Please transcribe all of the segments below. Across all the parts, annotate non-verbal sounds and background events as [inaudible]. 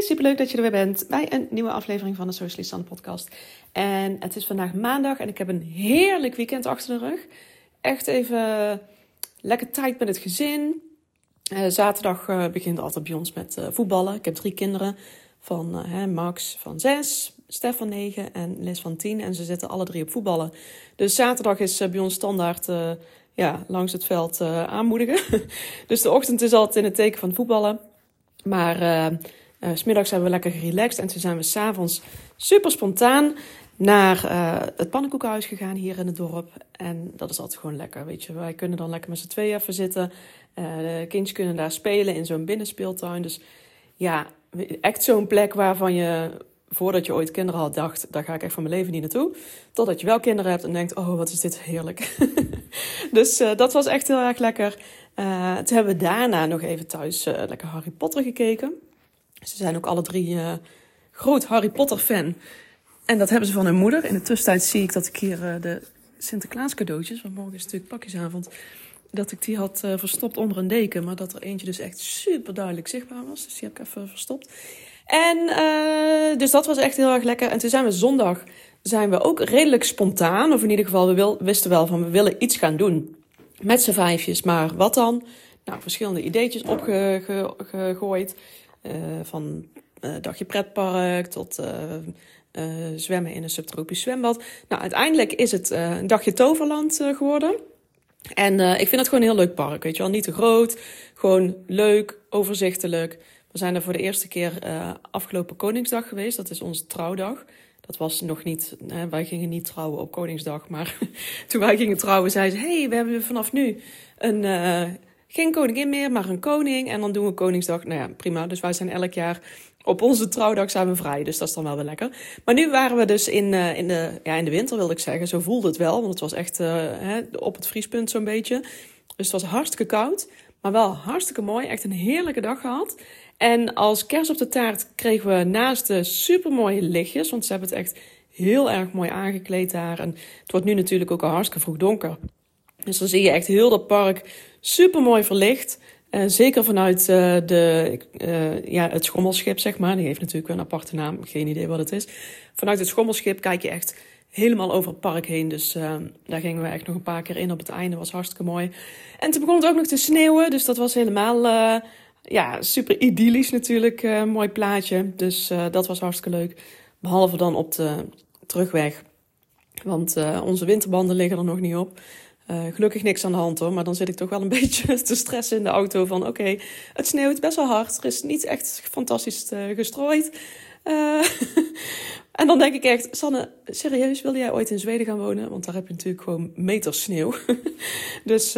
Hey, superleuk dat je er weer bent bij een nieuwe aflevering van de Socialist podcast. En het is vandaag maandag en ik heb een heerlijk weekend achter de rug. Echt even lekker tijd met het gezin. Uh, zaterdag uh, begint altijd bij ons met uh, voetballen. Ik heb drie kinderen van Max van zes, Stef van negen en Liz van tien. En ze zitten alle drie op voetballen. Dus zaterdag is bij ons standaard ja, langs het veld aanmoedigen. [laughs] dus de ochtend is altijd in het teken van voetballen. Maar uh, smiddags hebben we lekker gerelaxed en toen zijn we s'avonds super spontaan naar uh, het pannenkoekenhuis gegaan hier in het dorp. En dat is altijd gewoon lekker, weet je. Wij kunnen dan lekker met z'n tweeën even zitten. Uh, de kindjes kunnen daar spelen in zo'n binnenspeeltuin. Dus ja, echt zo'n plek waarvan je, voordat je ooit kinderen had, dacht... daar ga ik echt van mijn leven niet naartoe. Totdat je wel kinderen hebt en denkt, oh, wat is dit heerlijk. [laughs] dus dat was echt heel erg lekker. toen hebben we daarna nog even thuis lekker Harry Potter gekeken... Ze zijn ook alle drie uh, groot Harry Potter fan. En dat hebben ze van hun moeder. In de tussentijd zie ik dat ik hier uh, de Sinterklaas cadeautjes, want morgen is natuurlijk pakjesavond, dat ik die had uh, verstopt onder een deken. Maar dat er eentje dus echt super duidelijk zichtbaar was. Dus die heb ik even verstopt. En dus dat was echt heel erg lekker. En toen zijn we zondag zijn we ook redelijk spontaan. Of in ieder geval, we wisten wel van we willen iets gaan doen. Met z'n vijfjes. Maar wat dan? Nou, verschillende ideetjes opgegooid. Van uh, dagje pretpark tot uh, zwemmen in een subtropisch zwembad. Nou, uiteindelijk is het een dagje toverland geworden. En ik vind het gewoon een heel leuk park. Weet je wel, niet te groot. Gewoon leuk, overzichtelijk. We zijn er voor de eerste keer afgelopen Koningsdag geweest. Dat is onze trouwdag. Dat was nog niet, hè, wij gingen niet trouwen op Koningsdag. Maar [laughs] toen wij gingen trouwen, zei ze: hey, we hebben vanaf nu een geen koningin meer, maar een koning. En dan doen we Koningsdag. Nou ja, prima. Dus wij zijn elk jaar op onze trouwdag we vrij. Dus dat is dan wel weer lekker. Maar nu waren we dus in, uh, in, de, ja, in de winter, wilde ik zeggen. Zo voelde het wel. Want het was echt uh, hè, op het vriespunt zo'n beetje. Dus het was hartstikke koud. Maar wel hartstikke mooi. Echt een heerlijke dag gehad. En als kerst op de taart kregen we naast de supermooie lichtjes. Want ze hebben het echt heel erg mooi aangekleed daar. En het wordt nu natuurlijk ook al hartstikke vroeg donker. Dus dan zie je echt heel dat park super mooi verlicht. Uh, zeker vanuit uh, de, uh, ja, het schommelschip, zeg maar. Die heeft natuurlijk een aparte naam, geen idee wat het is. Vanuit het schommelschip kijk je echt helemaal over het park heen. Dus daar gingen we echt nog een paar keer in op het einde. was hartstikke mooi. En toen begon het ook nog te sneeuwen. Dus dat was helemaal ja, super idyllisch natuurlijk. mooi plaatje. Dus dat was hartstikke leuk. Behalve dan op de terugweg. Want onze winterbanden liggen er nog niet op. Uh, gelukkig niks aan de hand hoor, maar dan zit ik toch wel een [laughs] beetje te stressen in de auto van oké, het sneeuwt best wel hard, er is niet echt fantastisch uh, gestrooid. Uh, [laughs] en dan denk ik echt, Sanne, serieus, wilde jij ooit in Zweden gaan wonen? Want daar heb je natuurlijk gewoon meters sneeuw. [laughs] dus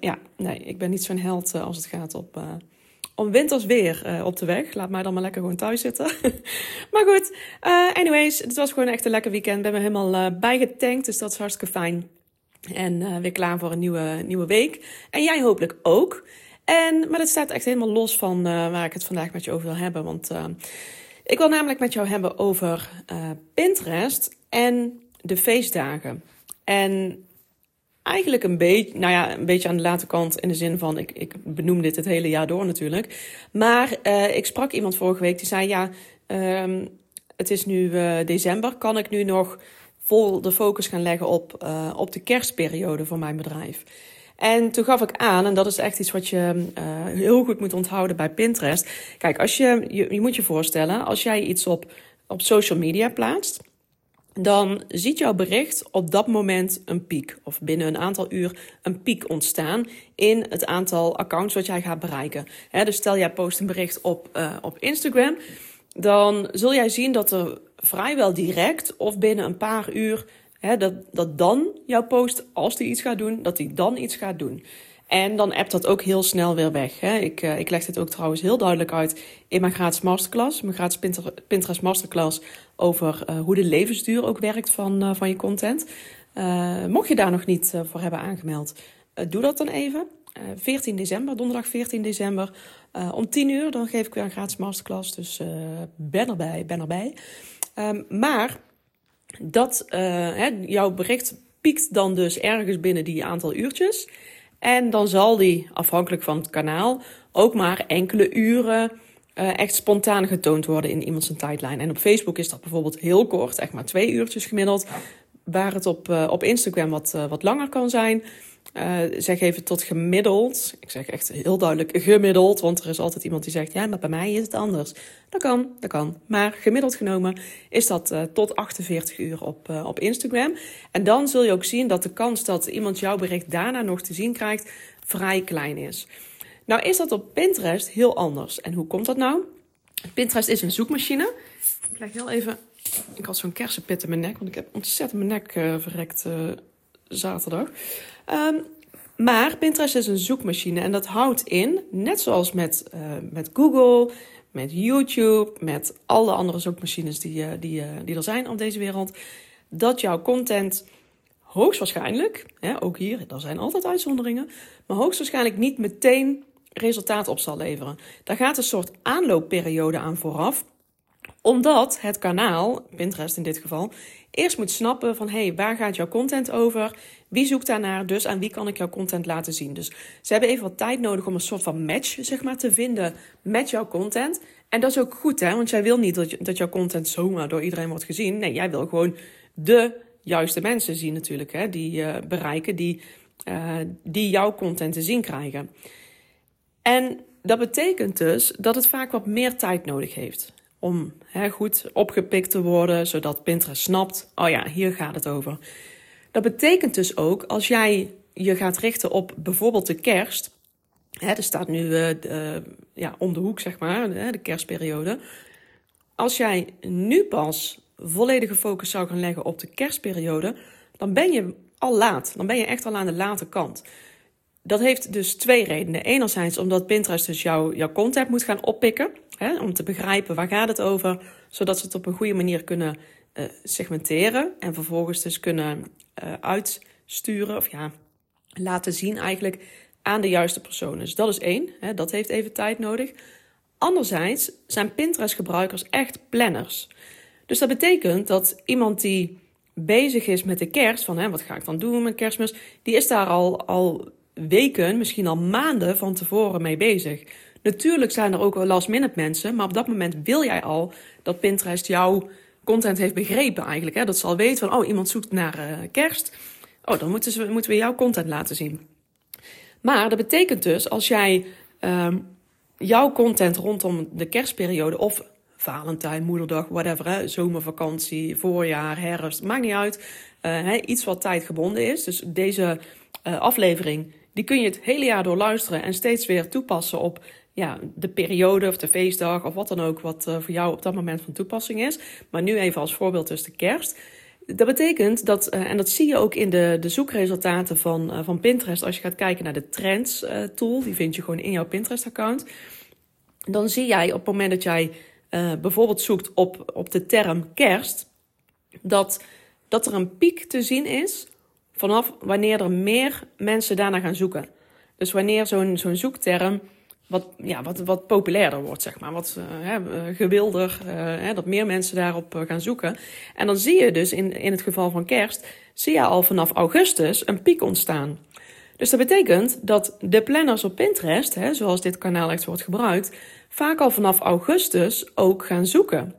ja, nee, ik ben niet zo'n held als het gaat op, om winters weer op de weg. Laat mij dan maar lekker gewoon thuis zitten. maar goed, anyways, het was gewoon echt een lekker weekend. Ben me helemaal bijgetankt, dus dat is hartstikke fijn. En uh, weer klaar voor een nieuwe, nieuwe week. En jij hopelijk ook. En, maar dat staat echt helemaal los van uh, waar ik het vandaag met je over wil hebben. Want uh, ik wil namelijk met jou hebben over Pinterest en de feestdagen. En eigenlijk een beetje, nou ja, een beetje aan de late kant in de zin van, ik, ik benoem dit het hele jaar door natuurlijk. Maar ik sprak iemand vorige week die zei, ja, um, het is nu december, kan ik nu nog vol de focus gaan leggen op, uh, op de kerstperiode van mijn bedrijf. En toen gaf ik aan, en dat is echt iets wat je uh, heel goed moet onthouden bij Pinterest. Kijk, als je, je, moet je voorstellen, als jij iets op, op social media plaatst, dan ziet jouw bericht op dat moment een piek. Of binnen een aantal uur een piek ontstaan in het aantal accounts wat jij gaat bereiken. dus stel jij post een bericht op, uh, op Instagram, dan zul jij zien dat er vrijwel direct of binnen een paar uur, hè, dat, dat dan jouw post, als die iets gaat doen, dat die dan iets gaat doen. En dan appt dat ook heel snel weer weg. Hè. Ik, uh, ik leg dit ook trouwens heel duidelijk uit in mijn gratis masterclass. Mijn gratis Pinterest masterclass over uh, hoe de levensduur ook werkt van, uh, van je content. mocht je daar nog niet voor hebben aangemeld, doe dat dan even. 14 december, donderdag 14 december, om 10 uur. Dan geef ik weer een gratis masterclass. Dus ben erbij, ben erbij. Um, maar dat, hè, jouw bericht piekt dan dus ergens binnen die aantal uurtjes. En dan zal die, afhankelijk van het kanaal, ook maar enkele uren uh, echt spontaan getoond worden in iemands tijdlijn. En op Facebook is dat bijvoorbeeld heel kort, echt maar twee uurtjes gemiddeld. Waar het op, uh, op Instagram wat, wat langer kan zijn. Zeg even tot gemiddeld. Ik zeg echt heel duidelijk gemiddeld, want er is altijd iemand die zegt: ja, maar bij mij is het anders. Dat kan, dat kan. Maar gemiddeld genomen is dat tot 48 uur op, op Instagram. En dan zul je ook zien dat de kans dat iemand jouw bericht daarna nog te zien krijgt vrij klein is. Nou is dat op Pinterest heel anders. En hoe komt dat nou? Pinterest is een zoekmachine. Ik leg heel even... Ik had zo'n kersenpit in mijn nek, want ik heb ontzettend mijn nek verrekt zaterdag. Um, maar Pinterest is een zoekmachine en dat houdt in, net zoals met, uh, met Google, met YouTube, met alle andere zoekmachines die, die, die er zijn op deze wereld, dat jouw content hoogstwaarschijnlijk, hè, ook hier, er zijn altijd uitzonderingen, maar hoogstwaarschijnlijk niet meteen resultaat op zal leveren. Daar gaat een soort aanloopperiode aan vooraf omdat het kanaal, Pinterest in dit geval, eerst moet snappen van hé, hey, waar gaat jouw content over? Wie zoekt daarnaar? Dus aan wie kan ik jouw content laten zien? Dus ze hebben even wat tijd nodig om een soort van match zeg maar, te vinden met jouw content. En dat is ook goed, hè? want jij wil niet dat, jouw content zomaar door iedereen wordt gezien. Nee, jij wil gewoon de juiste mensen zien natuurlijk, hè? die uh, bereiken, die, uh, die jouw content te zien krijgen. En dat betekent dus dat het vaak wat meer tijd nodig heeft om hè, goed opgepikt te worden, zodat Pinterest snapt: oh ja, hier gaat het over. Dat betekent dus ook als jij je gaat richten op bijvoorbeeld de kerst. Hè, er staat nu uh, ja, om de hoek, zeg maar, de, de kerstperiode. Als jij nu pas volledige focus zou gaan leggen op de kerstperiode, dan ben je al laat. Dan ben je echt al aan de late kant dat heeft dus twee redenen. Enerzijds omdat Pinterest dus jouw content moet gaan oppikken. Hè, om te begrijpen waar gaat het over. Zodat ze het op een goede manier kunnen uh, segmenteren. En vervolgens dus kunnen uh, uitsturen. Of ja, laten zien eigenlijk aan de juiste personen. Dus dat is één. Hè, dat heeft even tijd nodig. Anderzijds zijn Pinterest gebruikers echt planners. Dus dat betekent dat iemand die bezig is met de kerst, van hè, wat ga ik dan doen met kerstmis, die is daar al, al weken, misschien al maanden van tevoren mee bezig. Natuurlijk zijn er ook last minute mensen, maar op dat moment wil jij al dat Pinterest jouw content heeft begrepen eigenlijk. Hè? Dat ze al weten van, oh, iemand zoekt naar uh, kerst. Oh, dan moeten, ze, moeten we jouw content laten zien. Maar dat betekent dus, als jij um, jouw content rondom de kerstperiode of Valentijn, Moederdag, whatever, hè, zomervakantie, voorjaar, herfst, maakt niet uit. Uh, hè, iets wat tijdgebonden is. Dus deze uh, aflevering die kun je het hele jaar door luisteren en steeds weer toepassen op ja, de periode of de feestdag of wat dan ook, wat uh, voor jou op dat moment van toepassing is. Maar nu even als voorbeeld dus de kerst. Dat betekent dat, uh, en dat zie je ook in de, de zoekresultaten van, uh, van Pinterest, als je gaat kijken naar de Trends tool, die vind je gewoon in jouw Pinterest-account. Dan zie jij op het moment dat jij bijvoorbeeld zoekt op, op de term kerst, dat, dat er een piek te zien is vanaf wanneer er meer mensen daarna gaan zoeken. Dus wanneer zo'n zo'n zoekterm wat, ja, wat, wat populairder wordt, zeg maar. Wat hè, eh, gewilder, hè, dat meer mensen daarop gaan zoeken. En dan zie je dus in, in het geval van kerst, zie je al vanaf augustus een piek ontstaan. Dus dat betekent dat de planners op Pinterest, hè, zoals dit kanaal echt wordt gebruikt, vaak al vanaf augustus ook gaan zoeken.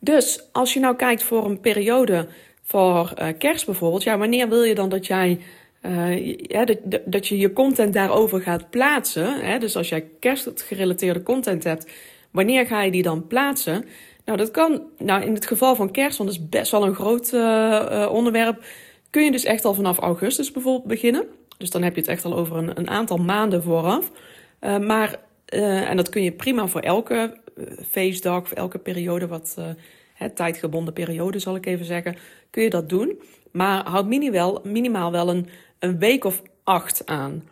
Dus als je nou kijkt voor een periode voor kerst bijvoorbeeld, ja, wanneer wil je dan dat jij uh, ja, dat, dat je je content daarover gaat plaatsen? Hè? Dus als jij kerstgerelateerde content hebt, wanneer ga je die dan plaatsen? Nou, dat kan, nou in het geval van kerst, want dat is best wel een groot uh, onderwerp, kun je dus echt al vanaf augustus bijvoorbeeld beginnen. Dus dan heb je het echt al over een, een aantal maanden vooraf. maar, en dat kun je prima voor elke feestdag of elke periode wat hè, tijdgebonden periode zal ik even zeggen, kun je dat doen. Maar houd minimaal, minimaal wel een, een week of acht aan.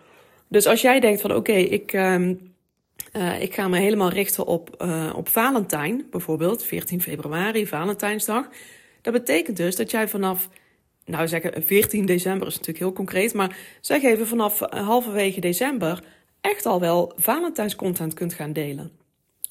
Dus als jij denkt van oké, ik, uh, uh, ik ga me helemaal richten op, uh, op Valentijn, bijvoorbeeld 14 februari, Valentijnsdag. Dat betekent dus dat jij vanaf, nou zeggen 14 december is natuurlijk heel concreet, maar zeg even vanaf halverwege december echt al wel Valentijnscontent kunt gaan delen.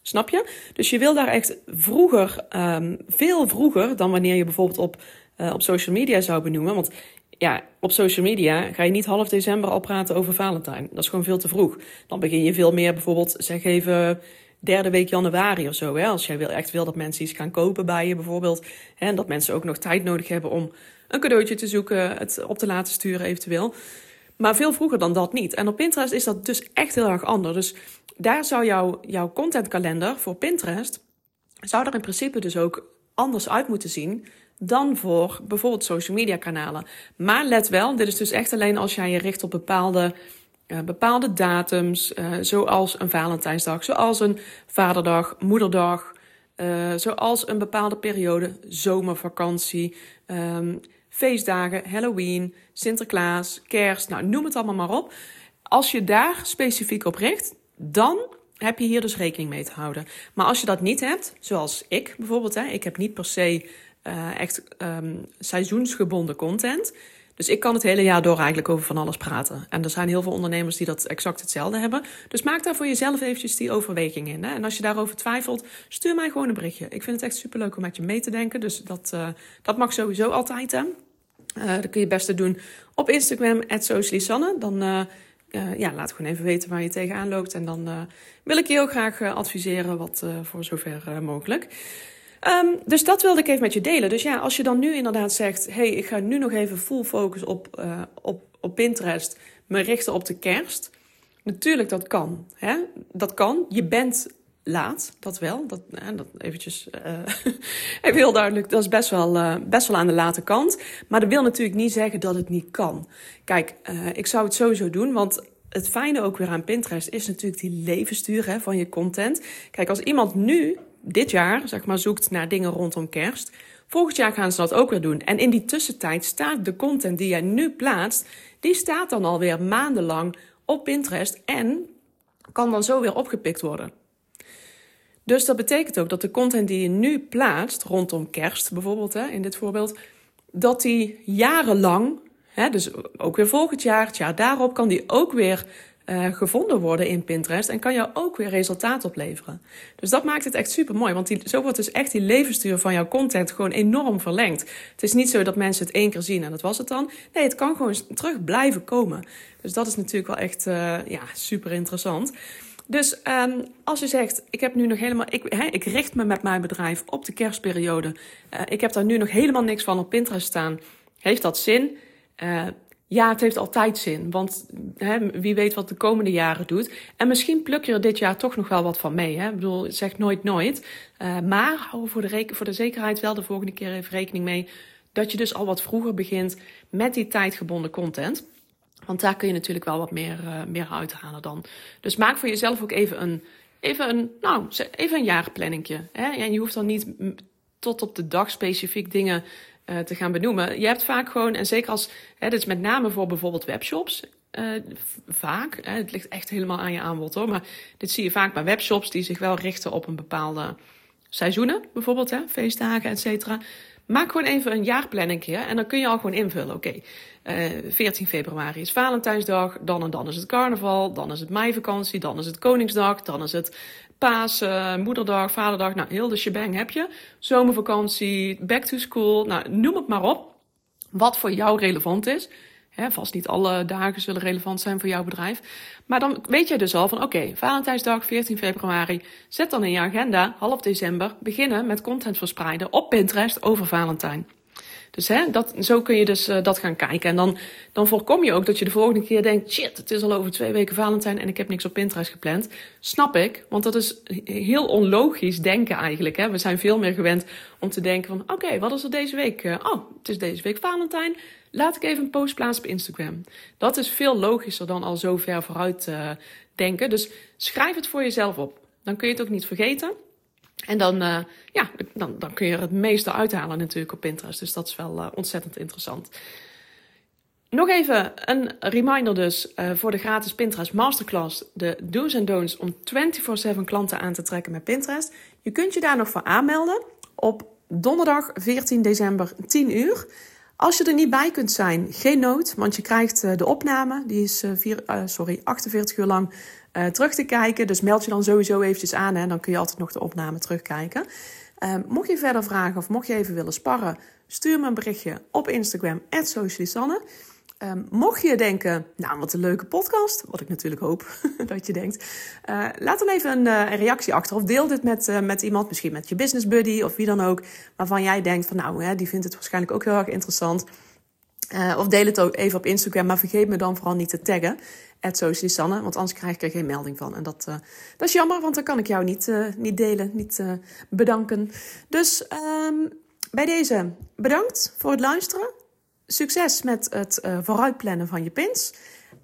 Snap je? Dus je wil daar echt vroeger, um, veel vroeger dan wanneer je bijvoorbeeld op, uh, op social media zou benoemen. Want ja, op social media ga je niet half december al praten over Valentijn. Dat is gewoon veel te vroeg. Dan begin je veel meer bijvoorbeeld, zeg even derde week januari of zo. Hè? Als jij wil, echt wil dat mensen iets gaan kopen bij je bijvoorbeeld. Hè? En dat mensen ook nog tijd nodig hebben om een cadeautje te zoeken, het op te laten sturen eventueel. Maar veel vroeger dan dat niet. En op Pinterest is dat dus echt heel erg anders. Dus daar zou jouw, jouw contentkalender voor Pinterest... zou er in principe dus ook anders uit moeten zien dan voor bijvoorbeeld social media kanalen. Maar let wel, dit is dus echt alleen als jij je richt op bepaalde, uh, bepaalde datums, uh, zoals een Valentijnsdag, zoals een Vaderdag, Moederdag, uh, zoals een bepaalde periode, zomervakantie, um, feestdagen, Halloween, Sinterklaas, Kerst, nou noem het allemaal maar op. Als je daar specifiek op richt, dan heb je hier dus rekening mee te houden. Maar als je dat niet hebt, zoals ik bijvoorbeeld, hè, ik heb niet per se uh, echt um, seizoensgebonden content. Dus ik kan het hele jaar door eigenlijk over van alles praten. En er zijn heel veel ondernemers die dat exact hetzelfde hebben. Dus maak daar voor jezelf eventjes die overweging in. Hè? En als je daarover twijfelt, stuur mij gewoon een berichtje. Ik vind het echt superleuk om met je mee te denken. Dus dat, uh, dat mag sowieso altijd. Hè? Uh, dat kun je het beste doen op Instagram, @socialisanne. Dan uh, ja, laat gewoon even weten waar je tegenaan loopt. En dan wil ik je heel graag adviseren, wat voor zover mogelijk. Um, dus dat wilde ik even met je delen. Dus ja, als je dan nu inderdaad zegt: hey, ik ga nu nog even full focus op, uh, op, op Pinterest, me richten op de kerst. Natuurlijk, dat kan. Hè? Dat kan. Je bent laat, dat wel. Dat, dat eventjes uh, even duidelijk. Dat is best wel, uh, best wel aan de late kant. Maar dat wil natuurlijk niet zeggen dat het niet kan. Kijk, ik zou het sowieso doen, want het fijne ook weer aan Pinterest is natuurlijk die levensstuur hè, van je content. Kijk, als iemand nu dit jaar, zeg maar, zoekt naar dingen rondom kerst. Volgend jaar gaan ze dat ook weer doen. En in die tussentijd staat de content die jij nu plaatst, die staat dan alweer maandenlang op Pinterest en kan dan zo weer opgepikt worden. Dus dat betekent ook dat de content die je nu plaatst, rondom kerst bijvoorbeeld, hè, in dit voorbeeld, dat die jarenlang, hè, dus ook weer volgend jaar, het jaar daarop, kan die ook weer uh, gevonden worden in Pinterest en kan jou ook weer resultaat opleveren. Dus dat maakt het echt super mooi, want die, zo wordt dus echt die levensduur van jouw content gewoon enorm verlengd. Het is niet zo dat mensen het één keer zien en dat was het dan. Nee, het kan gewoon terug blijven komen. Dus dat is natuurlijk wel echt uh, ja, super interessant. Dus um, als je zegt, ik heb nu nog helemaal, ik, ik richt me met mijn bedrijf op de kerstperiode. Uh, ik heb daar nu nog helemaal niks van op Pinterest staan. Heeft dat zin? Ja, het heeft altijd zin. Want hè, wie weet wat de komende jaren doet. En misschien pluk je er dit jaar toch nog wel wat van mee. Hè? Ik bedoel, zeg nooit nooit. Uh, maar hou voor de, voor de zekerheid wel de volgende keer even rekening mee. Dat je dus al wat vroeger begint met die tijdgebonden content. Want daar kun je natuurlijk wel wat meer, uh, meer uithalen dan. Dus maak voor jezelf ook even een, even een, nou, even een jaarplanningje. Hè? En je hoeft dan niet tot op de dag specifiek dingen uh, te gaan benoemen. Je hebt vaak gewoon, en zeker als, hè, dit is met name voor bijvoorbeeld webshops, uh, vaak, hè, het ligt echt helemaal aan je aanbod hoor, maar dit zie je vaak bij webshops die zich wel richten op een bepaalde seizoenen, bijvoorbeeld hè, feestdagen, et cetera. Maak gewoon even een jaarplanning en dan kun je al gewoon invullen. Oké, okay, uh, 14 februari is Valentijnsdag, dan en dan is het carnaval, dan is het meivakantie, dan is het Koningsdag, dan is het Pasen, Moederdag, Vaderdag, nou heel de shebang heb je. Zomervakantie, back to school, nou noem het maar op. Wat voor jou relevant is. He, vast niet alle dagen zullen relevant zijn voor jouw bedrijf. Maar dan weet jij dus al van oké, Valentijnsdag 14 februari. Zet dan in je agenda half december beginnen met content verspreiden op Pinterest over Valentijn. Dus hè, dat, zo kun je dus uh, dat gaan kijken. En dan, dan voorkom je ook dat je de volgende keer denkt: shit, het is al over twee weken Valentijn en ik heb niks op Pinterest gepland. Snap ik, want dat is heel onlogisch denken eigenlijk. Hè. We zijn veel meer gewend om te denken: van oké, wat is er deze week? Uh, oh, het is deze week Valentijn. Laat ik even een post plaatsen op Instagram. Dat is veel logischer dan al zo ver vooruit uh, denken. Dus schrijf het voor jezelf op. Dan kun je het ook niet vergeten. En dan, uh, ja, dan, dan kun je er het meeste uithalen natuurlijk op Pinterest. Dus dat is wel uh, ontzettend interessant. Nog even een reminder dus uh, voor de gratis Pinterest Masterclass. De do's en don'ts om 24-7 klanten aan te trekken met Pinterest. Je kunt je daar nog voor aanmelden op donderdag 14 december 10 uur. Als je er niet bij kunt zijn, geen nood, want je krijgt de opname. Die is vier, sorry, 48 uur lang terug te kijken. Dus meld je dan sowieso eventjes aan en dan kun je altijd nog de opname terugkijken. Uh, mocht je verder vragen of mocht je even willen sparren, stuur me een berichtje op Instagram, @socialisanne. Um, mocht je denken, nou wat een leuke podcast, wat ik natuurlijk hoop [laughs] dat je denkt, uh, laat dan even een, uh, een, reactie achter of deel dit met, uh, met iemand, misschien met je business buddy of wie dan ook, waarvan jij denkt van nou, hè, die vindt het waarschijnlijk ook heel erg interessant. of deel het ook even op Instagram, maar vergeet me dan vooral niet te taggen, Sanne, want anders krijg ik er geen melding van. En dat, dat is jammer, want dan kan ik jou niet, niet delen, niet bedanken. Dus um, bij deze bedankt voor het luisteren. Succes met het uh, vooruitplannen van je pins.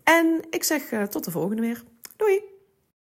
En ik zeg uh, tot de volgende weer. Doei!